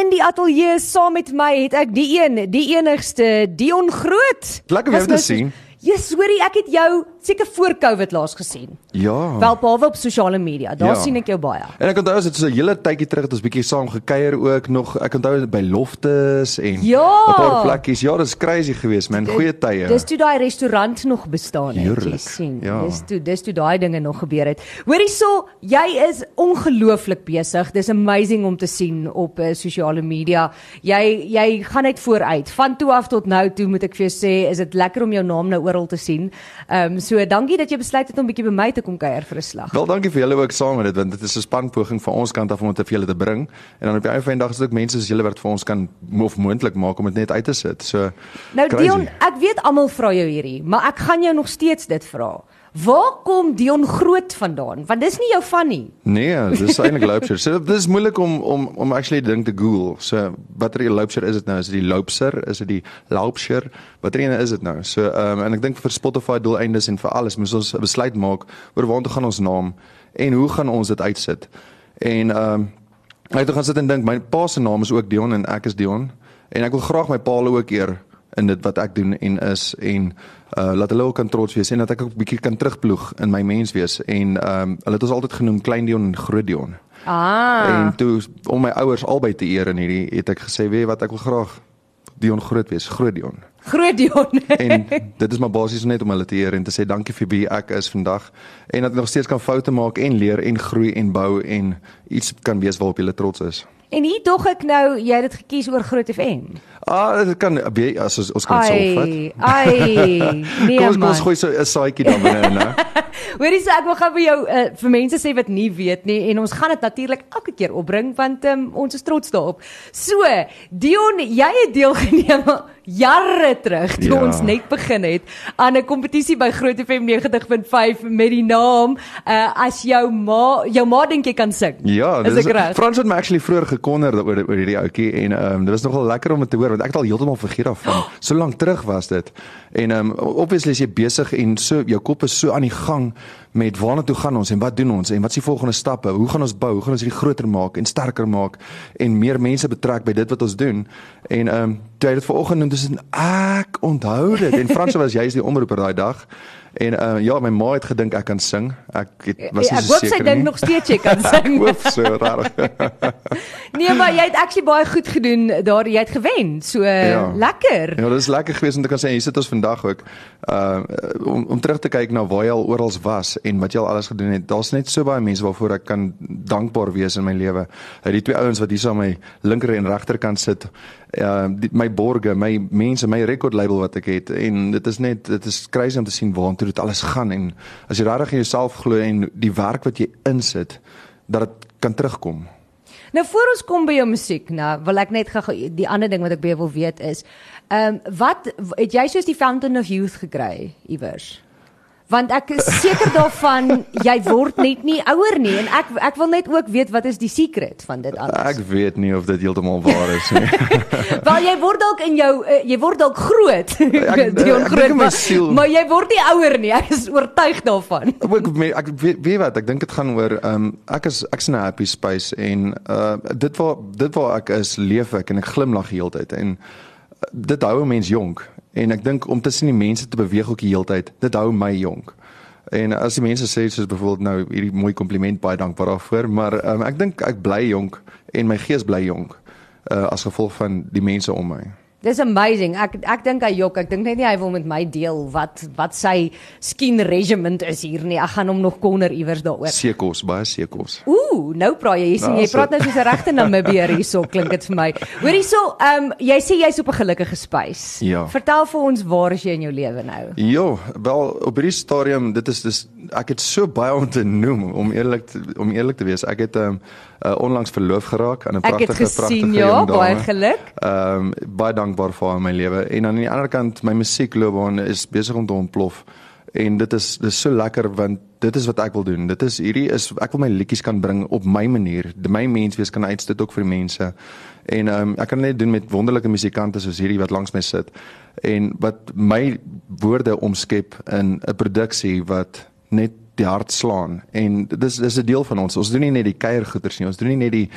in die ateljee saam met my het ek die een, die enigste Dion Groot. Lekker om jou te nou sien. Jesus, hoorie, ek het jou seker voor Covid laas gesien. Ja. Wel behalwe op sosiale media. Daar Ja. sien ek jou baie. En ek onthou as dit so 'n hele tydjie terug het ons bietjie saam gekuier ook nog. Ek onthou by Loftes en Ja. 'n paar plekkies. Ja, dis crazy geweest, man. Goeie tye. Dis toe daai restaurant nog bestaan het, jy Heerlik, sien. ja. Dis toe dis toe daai dinge nog gebeur het. Hoorie so, jy is ongelooflik besig. Dis amazing om te sien op uh, sosiale media. Jy jy gaan net vooruit. Van toe af tot nou toe moet ek vir jou sê, is dit lekker om jou naam nou oral te sien. Ehm um, so dankie dat jy besluit het om bietjie by my te kom kuier vir 'n slag. Wel dankie vir julle ook saam met dit want dit is 'n spanpoging van ons kant af om dit vir julle te bring. En dan op die einde van die dag is dit ook mense soos julle wat vir ons kan of moontlik maak om dit net uit te sit. So Nou crazy. Dion, ek weet almal vra jou hierdie, maar ek gaan jou nog steeds dit vra. Waar kom Dion Groot vandaan? Want dis nie jou van nie. Nee, dis eintlik loopser. So dit is moeilik om om om actually ding te Google. So watter die loopser is dit nou? Is dit die loopser? Is dit die loopser? Watter een is dit nou? So ehm um, en ek dink vir Spotify doeleindes en vir alles moet ons 'n besluit maak oor waartoe gaan ons naam en hoe gaan ons dit uitsit. En ehm um, ek het gaan sit en dink my pa se naam is ook Dion en ek is Dion en ek wil graag my pa ook eer in dit wat ek doen en is en uh laat hulle ook kan trots wees en dat ek ook 'n bietjie kan terugploeg in my mens wees en ehm um, hulle het ons altyd genoem Klein Dion en Groot Dion. Ah. En toe om my ouers albei te eer in hierdie het ek gesê weet wat ek wil graag Dion Groot wees, Groot Dion. Groot Dion. En dit is maar basies net om hulle te eer en te sê dankie vir wie ek is vandag en dat ek nog steeds kan foute maak en leer en groei en bou en iets kan wees waarop jy trots is. En hier tog ek nou jy het dit gekies oor Groot FM. Ah, dit kan as ons ons kan dit so opvat. Ai. Nee Kom ons kom man. ons gooi so 'n saaitjie dan binne, né? Hoorie so ek wil gou vir jou uh, vir mense sê wat nie weet nie en ons gaan dit natuurlik elke keer opbring want um, ons is trots daarop. So, Dion, jy het deelgeneem jare terug toe Ja. ons net begin het aan 'n kompetisie by Groot FM 90.5 met die naam uh, as jou ma jou ma dink jy kan sing. Ja, is dis reg? Frans het my actually vroeër gekonder oor oor hierdie ouetjie en ehm um, dit was nogal lekker om dit te hoor want ek het al heeltemal vergeet daarvan. So lank terug was dit. En ehm um, obviously is jy besig en so jou kop is so aan die gang met waarna toe gaan ons en wat doen ons en wat is die volgende stappe? Hoe gaan ons bou? Hoe gaan ons hierdie groter maak en sterker maak en meer mense betrek by dit wat ons doen? En ehm um, toe hy dit vanoggend noem, dis ek onthou dit en Frans was juist die omroeper daai dag. En uh, ja, my ma het gedink ek kan sing. Ek het, was nie ek so hoop sy seker dink nie. nog steeds jy kan sing. Hoop so rarig. nee, maar jy het actually baie goed gedoen daar. Jy het gewen. So Ja. lekker. Ja, dit is lekker geweest om te kan sê hier sit ons vandag ook. Uh om om terug te kyk na waar jy al oral was en wat jy al alles gedoen het. Daar's net so baie mense waarvoor ek kan dankbaar wees in my lewe. Uh, die twee ouens wat hier saam my linker en regterkant sit. Uh die, my borge, my mense, my record label wat ek het en dit is net dit is crazy om te sien waartoe dit alles gaan en as jy regtig in jouself glo en die werk wat jy insit dat dit kan terugkom. Nou voor ons kom by jou musiek, nou wil ek net gou die ander ding wat ek jou wil weet is, ehm um, wat het jy soos die Fountain of Youth gekry iewers? Want ek is seker daarvan jy word net nie ouer nie en ek ek wil net ook weet wat is die secret van dit alles. Ek weet nie of dit heeltemal waar is nie. Wel jy word dalk in jou uh, jy word dalk groot. Ek- Dion ek groot my maar, maar jy word nie ouer nie. Ek is oortuig daarvan. Ek ek weet, weet wat, ek dink dit gaan oor ehm um, ek is ek's in 'n happy space en uh dit waar dit waar ek is, leef ek en ek glimlag die hele tyd en dit hou 'n mens jonk en ek dink om tussen die mense te beweeg ook die hele tyd, dit hou my jonk. En as die mense sê soos byvoorbeeld nou hierdie mooi kompliment baie dankbaar daarvoor, maar um, ek dink ek bly jonk en my gees bly jonk uh as gevolg van die mense om my. Dis amazing. Ek ek dink hy jok. Ek dink net nie hy wil met my deel wat wat sy skien regiment is hier nie. Ek gaan hom nog konder iewers daaroor. Seekos, baie seekos. Ooh, nou praat jy. Jy sien Nou, jy so- praat nou soos 'n regte Namibier hierso klink dit vir my. Hoor hierso, ehm um, jy sê jy's op 'n gelukkige spys. Ja. Vertel vir ons waar is jy in jou lewe nou? Ja, wel op hierdie stadium, dit is dis ek het so baie om te noem om eerlik te, om eerlik te wees. Ek het um, uh, onlangs verloof geraak aan 'n Ek het pragtige gesien pragtige ja, jong dame. baie geluk. Ehm um, baie dankbaar vir haar in my lewe. En aan die ander kant my musiekloopbaan is besig om te ontplof. En dit is dis so lekker want dit is wat ek wil doen. Dit is hierdie is ek wil my liedjies kan bring op my manier. My menswees kan uitstoot ook vir die mense. En ehm um, ek kan net doen met wonderlike musikante soos hierdie wat langs my sit en wat my woorde omskep in 'n produksie wat net die hart slaan en dis dis 'n deel van ons. Ons doen nie net die kuiergoeters nie. Ons doen nie net die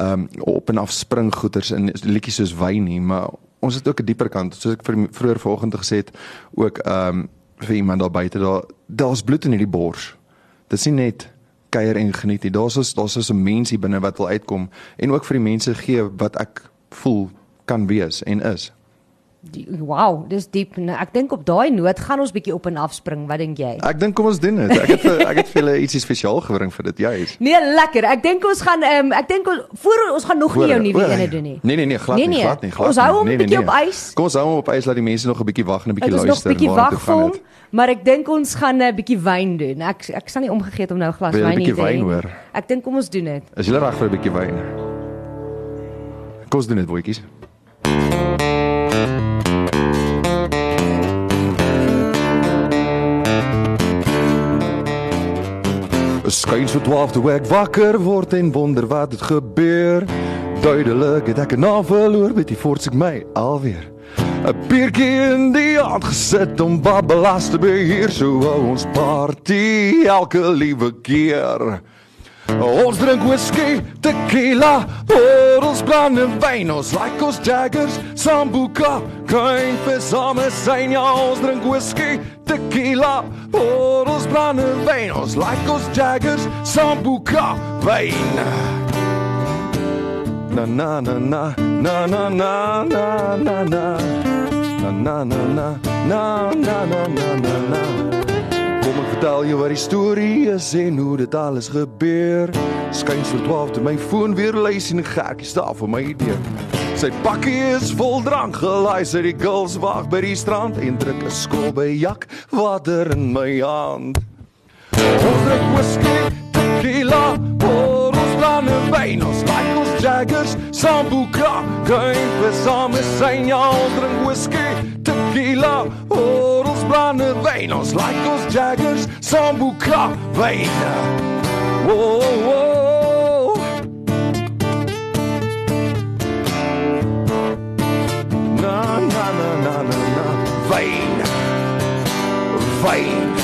ehm um, op en af spring goeters in liedjies soos wyn nie, maar ons het ook 'n dieper kant. Soos ek vroeër vanoggend gesê het, ook ehm um, vir iemand daar buite daar daar's bloed in hierdie bors. Dit is nie net kuier en geniet nie. Daar's ons daar's ons 'n mens hier binne wat wil uitkom en ook vir die mense gee wat ek voel kan wees en is. Die, wow, dis diep. Nou, ek dink op daai noot gaan ons bietjie op en af spring. Wat dink jy? Ek dink kom ons doen dit. Ek het vir, ek het vir julle ietsie spesiaal gebring vir dit juis. Nee, lekker. Ek dink ons gaan ehm um, ek dink ons voor ons gaan nog nie jou nuwe ene doen nie. Nee nee nee, glad nee, nee. nie, glad nie, glad nie. Ons hou hom nee, bietjie nee, nee. op ys. Kom ons hou hom op ys laat die mense nog 'n bietjie wag en 'n bietjie luister. Ons nog 'n bietjie wag vir hom. Maar ek dink ons gaan 'n bietjie wyn doen. Ek ek sal nie omgegee het om nou 'n glas wyn te drink. Ek dink kom ons doen dit. Is jy reg vir 'n bietjie wyn? Kom ons doen dit, boetjies. Skuins vir 12 toe ek wakker word en wonder wat het gebeur. Duidelik het ek 'n naam verloor met die forts ek my alweer. 'n Biertjie in die hand gesit om babbelas te beheer so ons party elke liewe keer. Ons drink whisky, tequila, bottles brand en wyn, like ons daggers, sambuca, vir same sein, ja, ons drink whisky, tequila, bottles brand en wyn, ons like ons daggers, sambuca, na na na na na na na na na na na na na na na na na na Jou wat die storie is en hoe dit alles gebeur. Skuins vir 12 toe my foon weer lui sien gertjie staan vir my idee. Sy pakkie is vol drank, gelaai sy die girls wag by die strand en druk 'n skol by jak water in my hand. Ons drink whisky, tequila, bottles van en wyn, ons like ons jaggers, sambuca, geen vir same sein, ja, ons drink whisky, tequila, bottles van en wyn, ons like ons jaggers, sambuca, wyn. Whoa, whoa. Na na na na na na. Wyn. Wyn.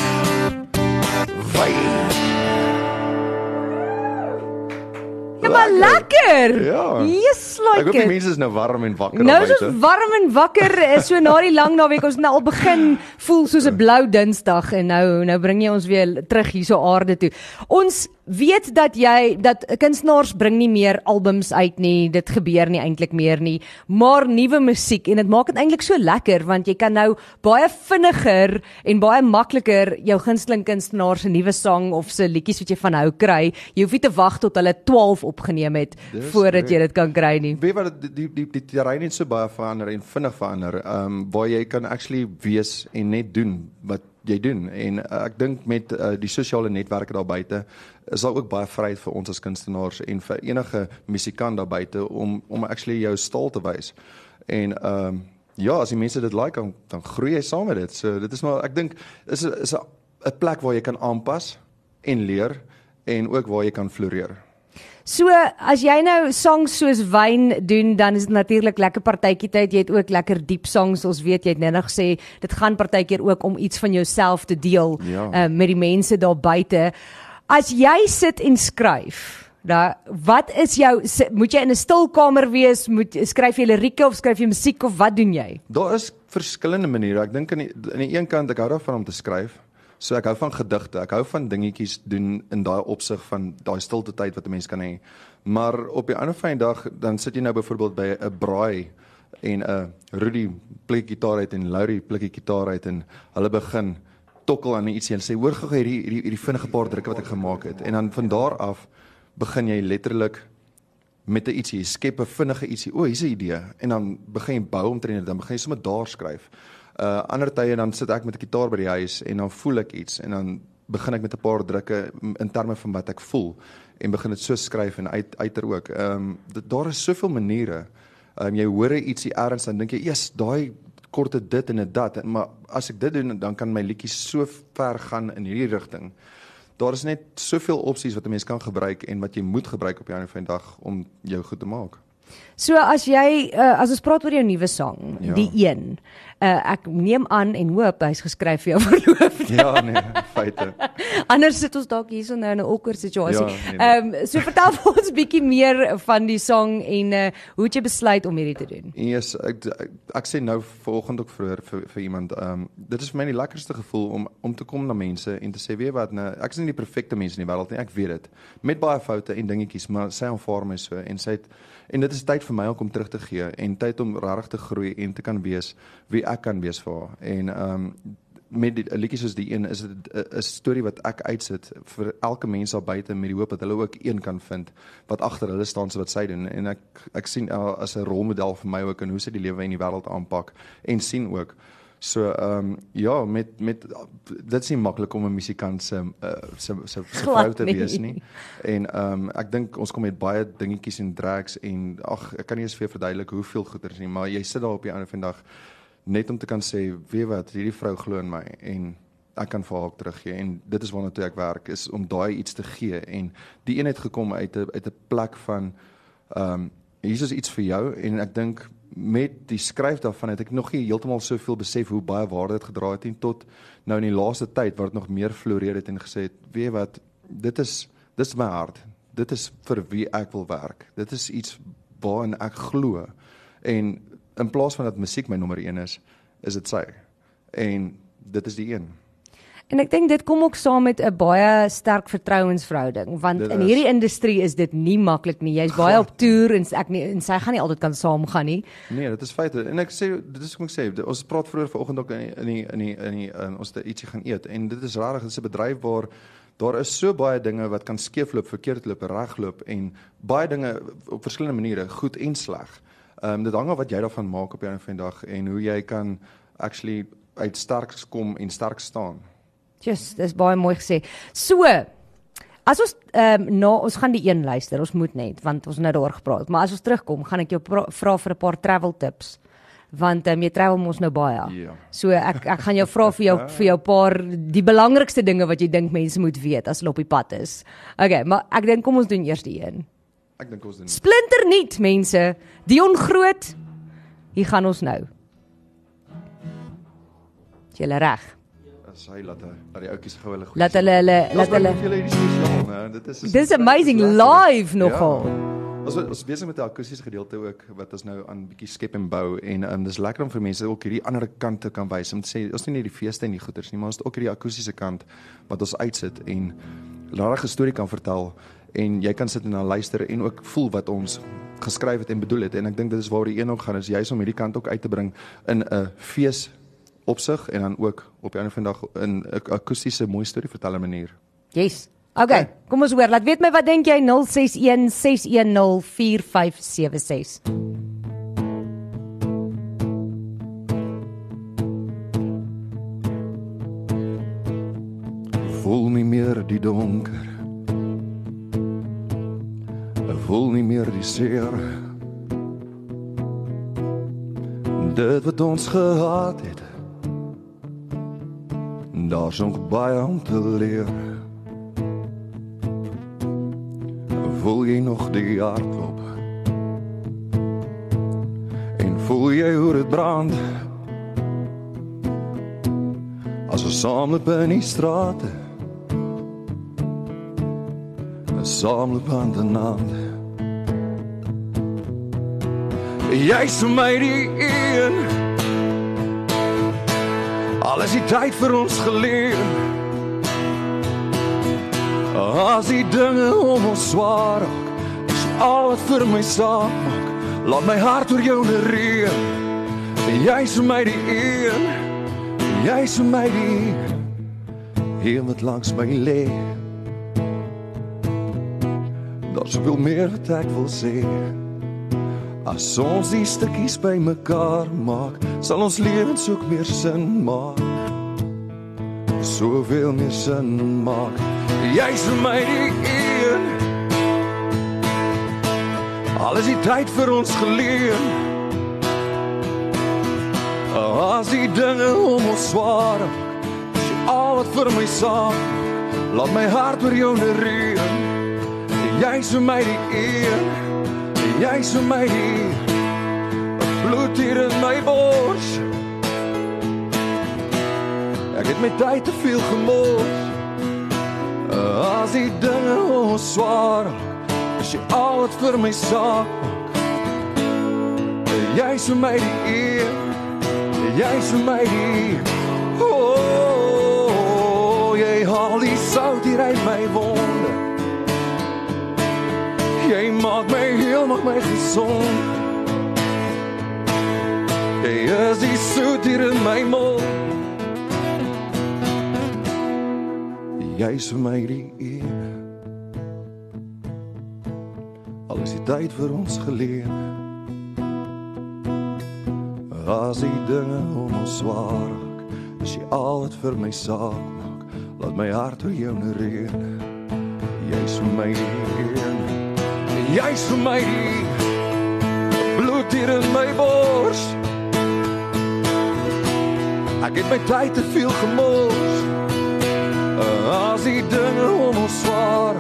Maar lekker. Ja. Yes, Ek like hoop die mense is nou warm en wakker Nou daar is ons buite. warm en wakker eh, so na die lang naweek ons nou al begin voel soos 'n blou dinsdag en nou nou bring jy ons weer terug hierso aarde toe. Ons weet dat jy dat kunstenaars bring nie meer albums uit nie. Dit gebeur nie eintlik meer nie, maar nuwe musiek en dit maak dit eintlik so lekker want jy kan nou baie vinniger en baie makliker jou gunsteling kunstenaar se nuwe sang of se liedjies wat jy van hou kry. Jy hoef nie te wag tot hulle 12 opgeneem het Dis voordat jy dit kan kry nie. Weet wat die die die, die terrein het so baie verander en vinnig verander. Ehm um, waar jy kan actually wees en net doen wat jy doen en uh, ek dink met uh, die sosiale netwerke daar buite is daar ook baie vryheid vir ons as kunstenaars en vir enige musikant daar buite om om actually jou staal te wys. En ehm um, ja, as die mense dit like dan dan groei jy saam met dit. So dit is maar ek dink is is 'n 'n plek waar jy kan aanpas en leer en ook waar jy kan floreer. So as jy nou songs soos wyn doen, dan is dit natuurlik lekker partytjie tyd. Jy het ook lekker diep songs. Ons weet jy het net gesê dit gaan partykeer ook om iets van jouself te deel Ja. uh, met die mense daar buite. As jy sit en skryf, da wat is jou moet jy in 'n stil kamer wees? Moet skryf jy lirieke of skryf jy musiek of wat doen jy? Daar is verskillende maniere. Ek dink aan die aan die een kant ek hou daarvan om te skryf. So ek hou van gedigte. Ek hou van dingetjies doen in daai opsig van daai stilte tyd wat 'n mens kan hê. Maar op die ander fyn dag dan sit jy nou byvoorbeeld by 'n braai en 'n Rudy pluk gitaar uit en Laurie die gitaar uit en hulle begin tokkel aan ietsie en sê hoor gou hierdie hierdie hierdie vinnige paar drukke wat ek gemaak het. En dan van daar af begin jy letterlik met 'n ietsie, skep 'n vinnige ietsie. O, hier's 'n idee en dan begin jy bou omtrent dit, dan begin jy sommer daar skryf. Uh ander tye dan sit ek met 'n gitaar by die huis en dan voel ek iets en dan begin ek met 'n paar drukke in terme van wat ek voel en begin dit so skryf en uit uiter ook. Ehm um, daar is soveel maniere. Ehm um, jy hoor ietsie ergens dan dink jy, "Eers, daai korte dit en 'n dat." Maar as ek dit doen, dan kan my liedjie so ver gaan in hierdie rigting. Daar is net soveel opsies wat 'n mens kan gebruik en wat jy moet gebruik op 'n ander van dag om jou goed te maak. So as jy uh, as ons praat oor jou nuwe sang, Ja. die een. Uh, ek neem aan en hoop hy's geskryf vir jou verloofde. Ja, nee, feite. Anders sit ons dalk hierso nou in 'n awkward situasie. Ja, nee, nee. Ehm um, so vertel vir ons bietjie meer van die song en uh, hoe het jy besluit om hierdie te doen? Yes, ek ek, ek sê nou vanoggend ook vroeër vir vir iemand, ehm um, dit is vir my die lekkerste gevoel om om te kom na mense en te sê, weet wat, nou, ek is nie die perfekte mens in die wêreld nie, ek weet dit. Met baie foute en dingetjies, maar sy aanvaar my so en sy het en dit is tyd vir my om terug te gee en tyd om regtig te groei en te kan wees wie ek kan wees vir haar. En ehm um, met die liedjies soos die een is dit 'n storie wat ek uitsit vir elke mens daar buite met die hoop dat hulle ook een kan vind wat agter hulle staan so wat sy doen en ek ek sien uh, as 'n rolmodel vir my ook en hoe sy die lewe in die wêreld aanpak en sien ook so ehm um, ja met met dit is nie maklik om 'n musikant se uh, se se vrou te wees nie. En ehm um, ek dink ons kom met baie dingetjies en drags en ag ek kan nie eens vir verduidelik hoeveel goeders nie maar jy sit daar op die einde van die dag net om te kan sê weet wat hierdie vrou glo in my en ek kan vir haar teruggee. En dit is waarna toe ek werk is om daai iets te gee. En die een het gekom uit 'n uit 'n plek van ehm um, hier is iets vir jou en ek dink met die skryf daarvan het ek nog nie heeltemal soveel besef hoe baie waarde dit gedra het en tot nou in die laaste tyd waar dit nog meer floreer het en gesê het weet wat dit is dis my hart dit is vir wie ek wil werk dit is iets waarin ek glo en in plaas van dat musiek my nommer 1 is, is dit sy. En dit is die een. En ek dink dit kom ook saam met 'n baie sterk vertrouensverhouding want dit in is. hierdie industrie is dit nie maklik nie. Jy's baie op toer en ek nie en sy gaan nie altyd kan saamgaan nie. Nee, dit is feite. En ek sê dit is hoe ek sê, ons praat vroeër vanoggend ook in die, in die in die in die in ons het ietsie gaan eet en dit is rarig, dit is 'n bedryf waar daar is so baie dinge wat kan skeefloop, verkeerd loop, regloop en baie dinge op verskillende maniere, goed en sleg. Ehm um, dit hang af wat jy daarvan maak op 'n van die dag en hoe jy kan actually uit sterk kom en sterk staan. Just, dis baie mooi gesê. So, as ons ehm um, nou ons gaan die een luister, ons moet net want ons het nou daaroor gepraat, maar as ons terugkom, gaan ek jou vra vir 'n paar travel tips want um, jy travel mos nou baie. Ja. So ek ek gaan jou vra vir jou vir jou paar die belangrikste dinge wat jy dink mense moet weet as hulle op die pad is. Okay, maar ek dink kom ons doen eers die een. Ek dink ons doen. Splinter nuut mense. Dion Groot. Hier gaan ons nou. Jy lê reg. As hy laat dat die ouetjies gou hulle goed. Laat hulle hulle laat hulle? Dit is Dis amazing live nogal. Ja. Ons ons besig met 'n akoestiese gedeelte ook wat ons nou aan bietjie skep en bou en um, dis lekker om vir mense ook hierdie ander kant te kan wys om te sê ons nie net die feeste en die goeders nie maar ons het ook hierdie akoestiese kant wat ons uitsit en 'n regte storie kan vertel en jy kan sit en dan luister en ook voel wat ons geskryf het en bedoel het en ek dink dit is waar die een ook gaan is juis om hierdie kant ook uit te bring in 'n fees opsig en dan ook op die einde van die dag in 'n akoestiese mooi storie vertel 'n manier. Yes. Okay, kom ons hoor. Laat weet my wat dink jy 061 610 4576. Voel nie meer die donker voel nie meer die seer dit wat ons gehad het daar's nog baie om te leer. Voel jy nog die hartklop? En voel jy hoe dit brand? As ons saam loop in die strate saam loop aan die naand Jy's my die een. Alles die tyd vir ons geleer. As die dinge om ons swaar raak, is al wat vir my saak maak. Laat my hart oor jou neer. Jy's vir my die een. Jy's vir my die hier met langs my lê. Daar's veel meer wat ek wil sê. As ons die stukkies bymekaar maak, sal ons lewens ook meer sin maak. Soveel meer sin maak. Jy's vir my die een. Alles die tyd vir ons geleen. As die dinge om ons swaar, is jy al wat vir my saak. Laat my hart oor jou neer. Jy's vir my die een jy's vir my bloed hier in my bors my tyd te veel gemors. As die dinge ons swaar, is jy al wat vir my saak maak. Jy's vir my die eer. Jy's vir my die Oh, jy haal die sout hier uit my wonde. Jy maak my heel, maak my gesond. Jy is die sout hier in my mond. Jy's vir my die eer. Al is die tyd vir ons geleen. As die dinge om ons swaar raak, is jy al wat vir my saak maak. Laat my hart oor jou nereer. Jy's vir my die een. Jy's vir my die bloed hier in my bors. Ek het my tyd te veel gemors. As die dinge om ons swaar,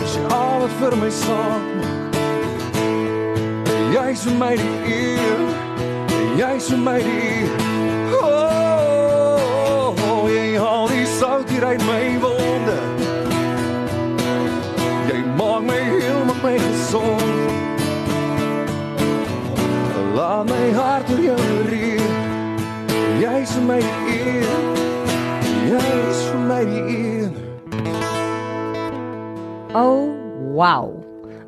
is jy al wat vir my saak maak. Jy's vir my die een. Jy's vir my die Oh, oh jy haal die sout hier uit my wonde. Gesond. Laat my hart oor jou reer. Jy's vir my die een. Jy's vir my die een. Oh, wow.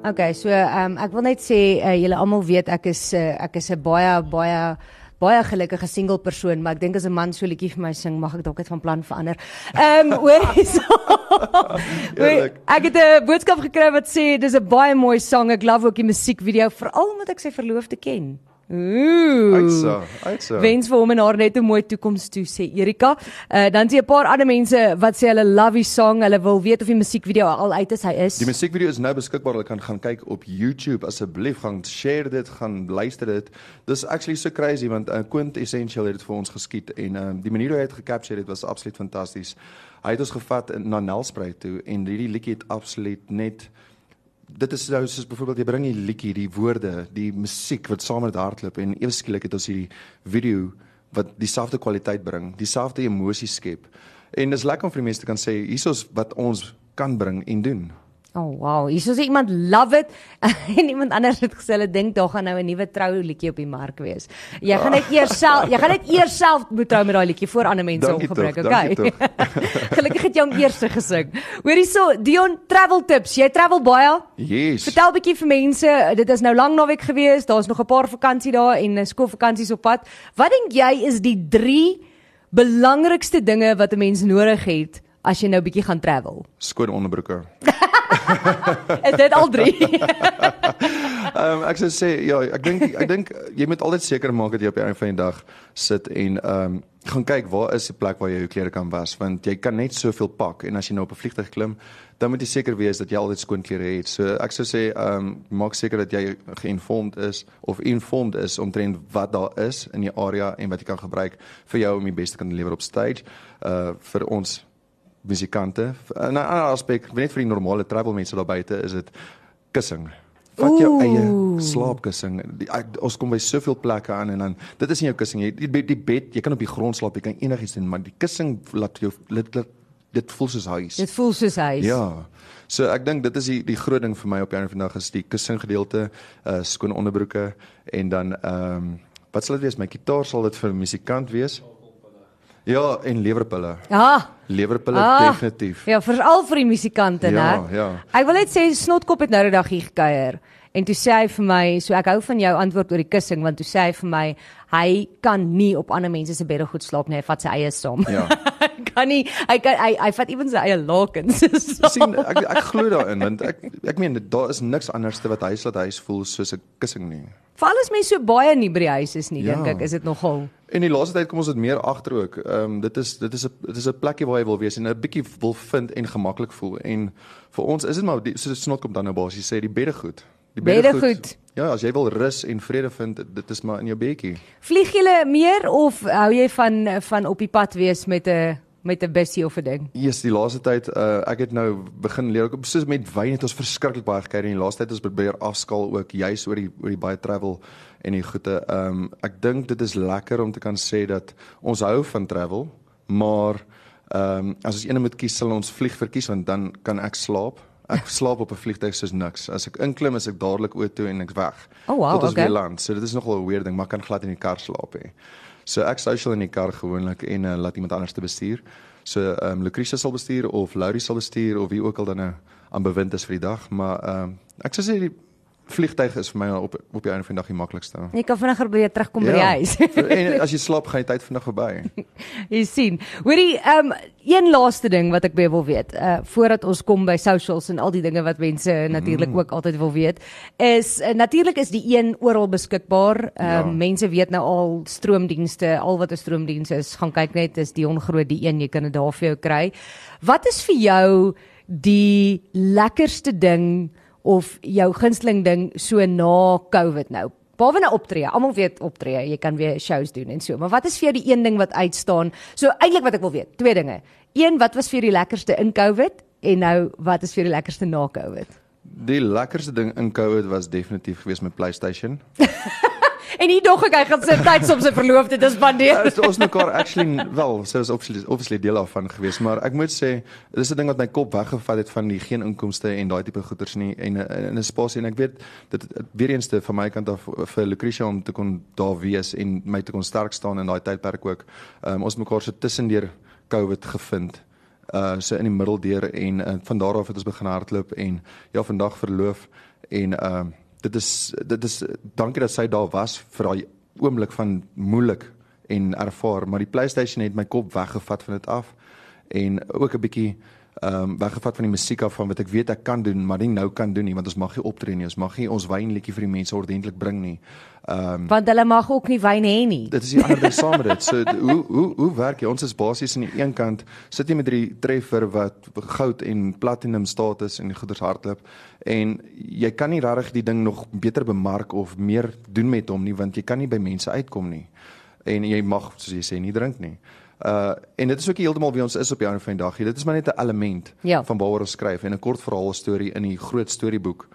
Okay, so ehm um, ek wil net sê uh, julle almal weet ek is uh, ek is 'n baie baie baie gelukkige single persoon, maar ek dink as 'n man so liedjie vir my sing, mag ek dalk net van plan verander. Ehm um, hoor hierso. Ek het 'n boodskap gekry wat sê dis 'n baie mooi sang. Ek love ook die musiekvideo, veral omdat ek sy verloofde ken. Ooh. Uitsa, uitsa. Wens vir hom en haar net 'n mooi toekoms toe sê Erika. Uh dan sien 'n paar ander mense wat sê hulle love die song, hulle wil weet of die musiekvideo al uit is. Hy is. Die musiekvideo is nou beskikbaar. Jy kan gaan kyk op YouTube asseblief. Gaan share dit, gaan luister dit. Dis actually so crazy want uh, Quint Essential het dit vir ons geskiet en um, die manier hoe hy dit gecapture het was absoluut fantasties. Hy het ons gevat in, na Nelspruit toe en hierdie liedjie het absoluut net dit is nou soos byvoorbeeld jy bring die liedjie, die woorde, die musiek wat saam met hardloop en ewe skielik het ons hierdie video wat dieselfde kwaliteit bring, dieselfde emosie skep. En dis lekker om vir die mense te kan sê hiersoos wat ons kan bring en doen. Oh wow, hier is iemand love it en iemand anders het gesê hulle dink daar gaan nou 'n nuwe trouliedjie op die mark wees. Jy gaan net eers self, jy gaan net eers self moet trou met daai liedjie voor ander mense opgebruik, tog, okay? Gelukkig het jy hom eers gesing. Hoor hierso, Dion travel tips. Jy travel baie? Yes. Vertel bietjie vir mense, dit is nou lang naweek gewees, daar's nog 'n paar vakansie daar en eh, skoolvakansies op pad. Wat dink jy is die 3 belangrikste dinge wat 'n mens nodig het as jy nou bietjie gaan travel? Skoon onderbroeke. Is dit al 3? Ehm um, ek sou sê ja, ek dink ek dink jy moet altyd seker maak dat jy op die einde van die dag sit en ehm um, gaan kyk waar is die plek waar jy jou klere kan was want jy kan net soveel pak en as jy nou op 'n vliegtuig klim, dan moet jy seker wees dat jy altyd skoon klere het. So ek sou sê ehm um, maak seker dat jy geïnformed is of informed is omtrent wat daar is in die area en wat jy kan gebruik vir jou om die beste kan lewer op stage. Uh vir ons musikante. 'n ander aspek, net vir die normale travel mense daar buite is dit kussing. Vat jou Oeh. eie slaapkussing. Die, ek, ons kom by soveel plekke aan en dan dit is nie jou kussing jy die, die bed, jy kan op die grond slaap, jy kan enigiets doen, maar die kussing laat jou dit laat dit voel soos huis. Dit voel soos huis. Ja. So ek dink dit is die die groot ding vir my op die einde van die dag is die kussing gedeelte, uh skoon onderbroeke en dan ehm um, wat sal dit wees? My gitaar sal dit vir 'n musikant wees. Ja, en lewerpille. Ja. Lewerpille Ah, definitief. Ja, veral vir die musikante, Ja, né? ja. Ek wil net sê Snotkop het nou die dag hier gekuier en toe sê hy vir my, so ek hou van jou antwoord oor die kussing want toe sê hy vir my hy kan nie op ander mense se beddegoed slaap nie, hy vat sy eie saam. Ja. kan nie, hy kan hy, hy vat ewen sy eie lakens. sien ek ek glo daarin want ek ek meen daar is niks anderste wat huis laat huis voel soos 'n kussing nie. Veral as mense so baie nie by die huis is nie, Ja. dink ek is dit nogal. En die laaste tyd kom ons dit meer agter ook. Ehm um, dit is dit is 'n dit is 'n plekkie waar jy wil wees en 'n bietjie wil vind en gemaklik voel. En vir ons is dit maar die, so snot kom dan nou basies sê die beddegoed. Die Beddegoed. Ja, as jy wil rus en vrede vind, dit is maar in jou bedjie. Vlieg julle meer of hou jy van van op die pad wees met 'n met 'n bussie of 'n ding? Eers die laaste tyd uh ek het nou begin leer ook soos met wyn het ons verskriklik baie gekry en die laaste tyd ons probeer afskaal ook juis oor die oor die baie travel en die goede. Ehm um, ek dink dit is lekker om te kan sê dat ons hou van travel, maar Ehm um, as ons ene moet kies, sal ons vlieg verkies want dan kan ek slaap. Ek slaap op 'n vliegtuig soos niks. As ek inklim, is ek dadelik auto en ek weg. Oh wow, Tot ons okay. weer land. So dit is nogal 'n weird ding, maar ek kan glad in die kar slaap hê. So ek social in die kar gewoonlik en uh, laat iemand anders te bestuur. So ehm um, Lucretia sal bestuur of Laurie sal bestuur of wie ook al dan nou aan bewind is vir die dag, maar ehm um, ek sou sê die vliegtuig is vir my op op die einde van die dag die maklikste. Jy kan vinniger by jou terugkom by die huis. en as jy slaap, gaan die tyd vinnig verby. Jy sien. Hoorie, ehm um, een laaste ding wat ek baie wil weet, uh voordat ons kom by socials en al die dinge wat mense natuurlik Mm. ook altyd wil weet, is uh, natuurlik is die een oral beskikbaar. Ehm Ja. um, mense weet nou al stroomdienste, al wat 'n stroomdiens is, gaan kyk net, is Dion Groot die een, jy kan dit daar vir jou kry. Wat is vir jou die lekkerste ding of jou gunsteling ding so na COVID nou? Behalwe nou optree. Almal weet optree, jy kan weer shows doen en so. Maar wat is vir jou die een ding wat uitstaan? So eintlik wat ek wil weet, twee dinge. Een, wat was vir jou die lekkerste in COVID en nou wat is vir jou die lekkerste na COVID? Die lekkerste ding in COVID was definitief geweest met PlayStation. En hier dog ek hy gaan sy tyd op sy verloofde te spandeer. Ja, ons mekaar actually wel, so was obviously obviously deel daarvan geweest, maar ek moet sê dis 'n ding wat my kop weggevat het van die geen inkomste en daai tipe goeders nie en in 'n spasie en ek weet dit weer eens te van my kant af vir Lucretia om te kon daar wees en my te kon sterk staan in daai tydperk ook. Um, ons mekaar so tussendeur COVID gevind. Uh so in die middeldeur en uh, van daar af het ons begin hardloop en ja vandag verloof en ehm uh, dit is dit is dankie dat sy daar was vir daai oomblik van moeilik en ervaar, maar die PlayStation het my kop weggevat van dit af en ook 'n bietjie ehm um, weggevat van die musiek af van wat ek weet ek kan doen, maar nie nou kan doen nie, want ons mag nie optree nie, ons mag nie ons wynliedjie vir die mense ordentlik bring nie. Ehm um, Want hulle mag ook nie wyn hê nie. dit is die ander ding saam met dit. So hoe hoe hoe werk jy? Ons is basies aan die een kant sit jy met die treffer wat goud en platinum status en goeders hardloop en jy kan nie regtig die ding nog beter bemark of meer doen met hom nie want jy kan nie by mense uitkom nie. En jy mag soos jy sê nie drink nie. Uh en dit is ook heeltemal wie ons is op die ander van die dag. Dit is maar net 'n element Ja. van waaroor ons skryf en 'n kort verhaal storie in die groot storieboek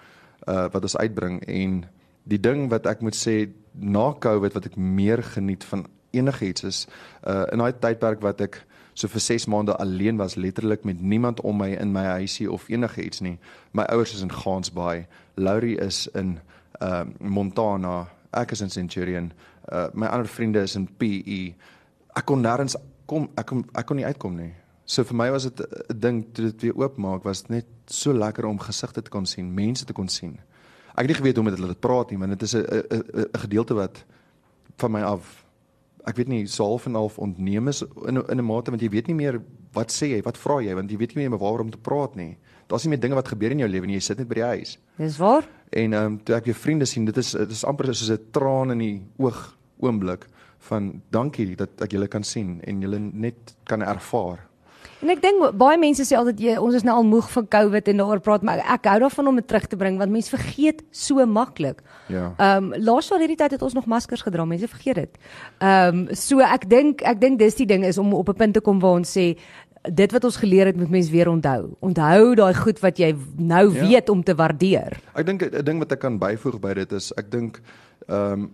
uh wat ons uitbring en die ding wat ek moet sê na Covid wat ek meer geniet van enigiets is uh in daai tydperk wat ek so vir 6 maande alleen was letterlik met niemand om my in my huisie of enigiets nie. My ouers is in Gansbaai, Laurie is in uh Montana, ek is in Centurion, uh my ander vriende is in PE. Ek kon nêrens kom ek kon ek kon nie uitkom nie. So vir my was dit 'n ding toe dit weer oopmaak was dit net so lekker om gesigte te kon sien, mense te kon sien. Ek het nie geweet hoe om met hulle te praat nie, want dit is 'n 'n gedeelte wat van my af ek weet nie half en half ontneem is in in 'n mate want jy weet nie meer wat sê jy, wat vra jy want jy weet nie meer waaroor om te praat nie. Daar's nie meer dinge wat gebeur in jou lewe nie, jy sit net by die huis. Dis waar? En ehm um, toe ek weer vriende sien, dit is dit is amper soos 'n traan in die oog oomblik van dankie dat ek julle kan sien en julle net kan ervaar. En ek dink baie mense sê altyd jy, ons is nou al moeg van COVID en daaroor praat, maar ek hou daarvan om dit terug te bring want mense vergeet so maklik. Ja. Ehm um, laas jaar hierdie tyd het ons nog maskers gedra, mense vergeet dit. Ehm um, so ek dink ek dink dis die ding is om op 'n punt te kom waar ons sê dit wat ons geleer het moet mense weer onthou. Onthou daai goed wat jy nou Ja. ja. weet om te waardeer. Ek dink 'n ding wat ek kan byvoeg by dit is ek dink ehm um,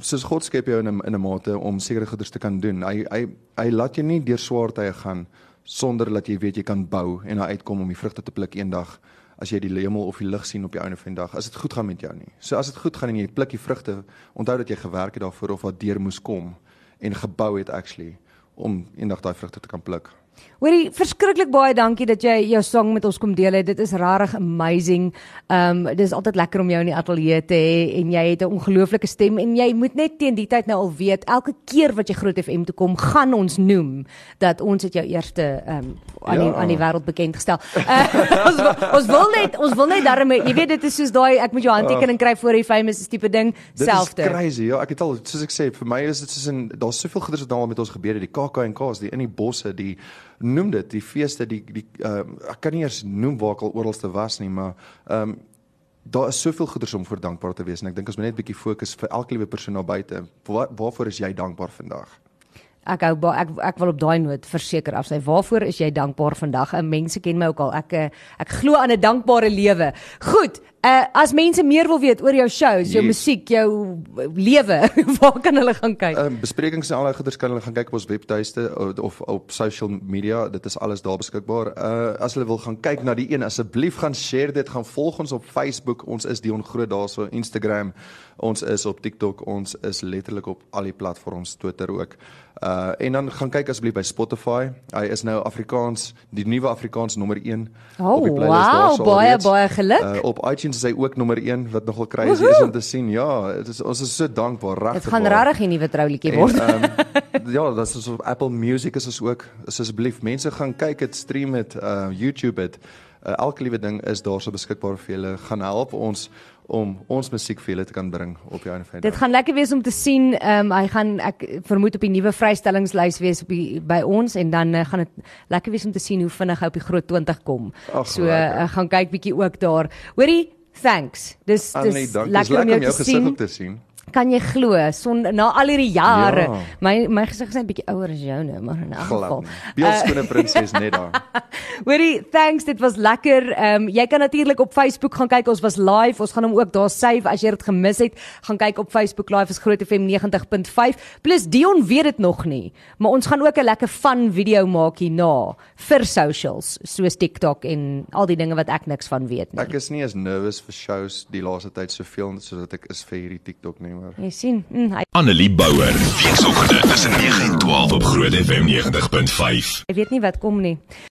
soos God skep jou in 'n in 'n mate om sekere goeders te kan doen. Hy hy hy laat jou nie deur swaar tye gaan sonder dat jy weet jy kan bou en daar uitkom om die vrugte te pluk eendag as jy die hemel of die lig sien op die einde van die dag. As dit goed gaan met jou nie. So as dit goed gaan en jy pluk die vrugte, onthou dat jy gewerk het daarvoor of wat deur moes kom en gebou het actually om eendag daai vrugte te kan pluk. Hoorie, verskriklik baie dankie dat jy jou sang met ons kom deel het. Dit is regtig amazing. Ehm um, dis altyd lekker om jou in die ateljee te hê en jy het 'n ongelooflike stem en jy moet net teen die tyd nou al weet elke keer wat jy Groot FM toe kom, gaan ons noem dat ons het jou eerste ehm um, aan die Ja. aan die wêreld bekend gestel. Uh, ons ons wil net ons wil net daarmee, jy weet dit is soos daai ek moet jou handtekening kry voor jy famous is tipe ding, Dit selfde. is crazy. Ja, ek het al soos ek sê, vir my is dit soos in daar's soveel goeders wat nou al met ons gebeur het, die KAK&K's, die in die bosse, die noem dit, die feeste, die die um, ek kan nie eers noem waar ek al oralste was nie, maar ehm um, daar is soveel goeders om voor dankbaar te wees en ek dink ons moet net 'n bietjie fokus vir elke liewe persoon daar buite. Waar, waarvoor is jy dankbaar vandag? Ek ba- ek ek wil op daai noot verseker afsny. Waarvoor is jy dankbaar vandag? En mense ken my ook al. Ek eh, ek glo aan 'n dankbare lewe. Goed. Uh as mense meer wil weet oor jou shows, jou Yes. musiek, jou lewe, waar kan hulle gaan kyk? Ehm um, besprekings en al daai goeders kan hulle gaan kyk op ons webtuiste of, of op social media. Dit is alles daar beskikbaar. Uh as hulle wil gaan kyk na die een, asseblief gaan share dit, gaan volg ons op Facebook. Ons is Dion Groot daarso, Instagram. Ons is op TikTok. Ons is letterlik op al die platforms, Twitter ook. Uh en dan gaan kyk asseblief by Spotify. Hy is nou Afrikaans, die nuwe Afrikaans nommer 1 Oh, op die playlist wow, daarso baie, alreeds. baie geluk. Uh, op iTunes is hy ook nommer 1 wat nogal crazy is om te sien. Ja, dit is ons is so dankbaar, regtig. Dit gaan regtig 'n nuwe troulietjie En, word. ehm ja, dit is op Apple Music is ons ook. Asseblief mense gaan kyk dit, stream dit, uh YouTube dit. Uh, elke liewe ding is daarso beskikbaar vir julle. Gaan help ons om ons musiek vir julle te kan bring op van die Dit gaan lekker wees om te sien. Ehm um, hy gaan ek vermoed op die nuwe vrystellingslys wees op die, by ons en dan uh, gaan dit lekker wees om te sien hoe vinnig hy op die groot 20 kom. Ag, so lekker. uh, gaan kyk bietjie ook daar. Hoorie, thanks. Dis Annelie, dis. Dis lekker om lekker jou om jou gesig ook te sien. Kan jy glo son na al hierdie jare. Ja. My my gesig is net bietjie ouer as joune, maar in elk geval. Glad. Beeldskone prinses net daar. Hoorie, thanks, dit was lekker. Ehm um, jy kan natuurlik op Facebook gaan kyk. Ons was live. Ons gaan hom ook daar save as jy dit gemis het. Gaan kyk op Facebook live is Groot FM 90.5. Plus Dion weet dit nog nie, maar ons gaan ook 'n lekker fun video maak hierna vir socials soos TikTok en al die dinge wat ek niks van weet nie. Ek is nie as nervous vir shows die laaste tyd soveel soos wat ek is vir hierdie TikTok nie, maar Jy sien, mm, hy, Annelie Bouwer, weekoggende tussen 9 en 12 op Groot FM 90.5. hy weet nie wat kom nie.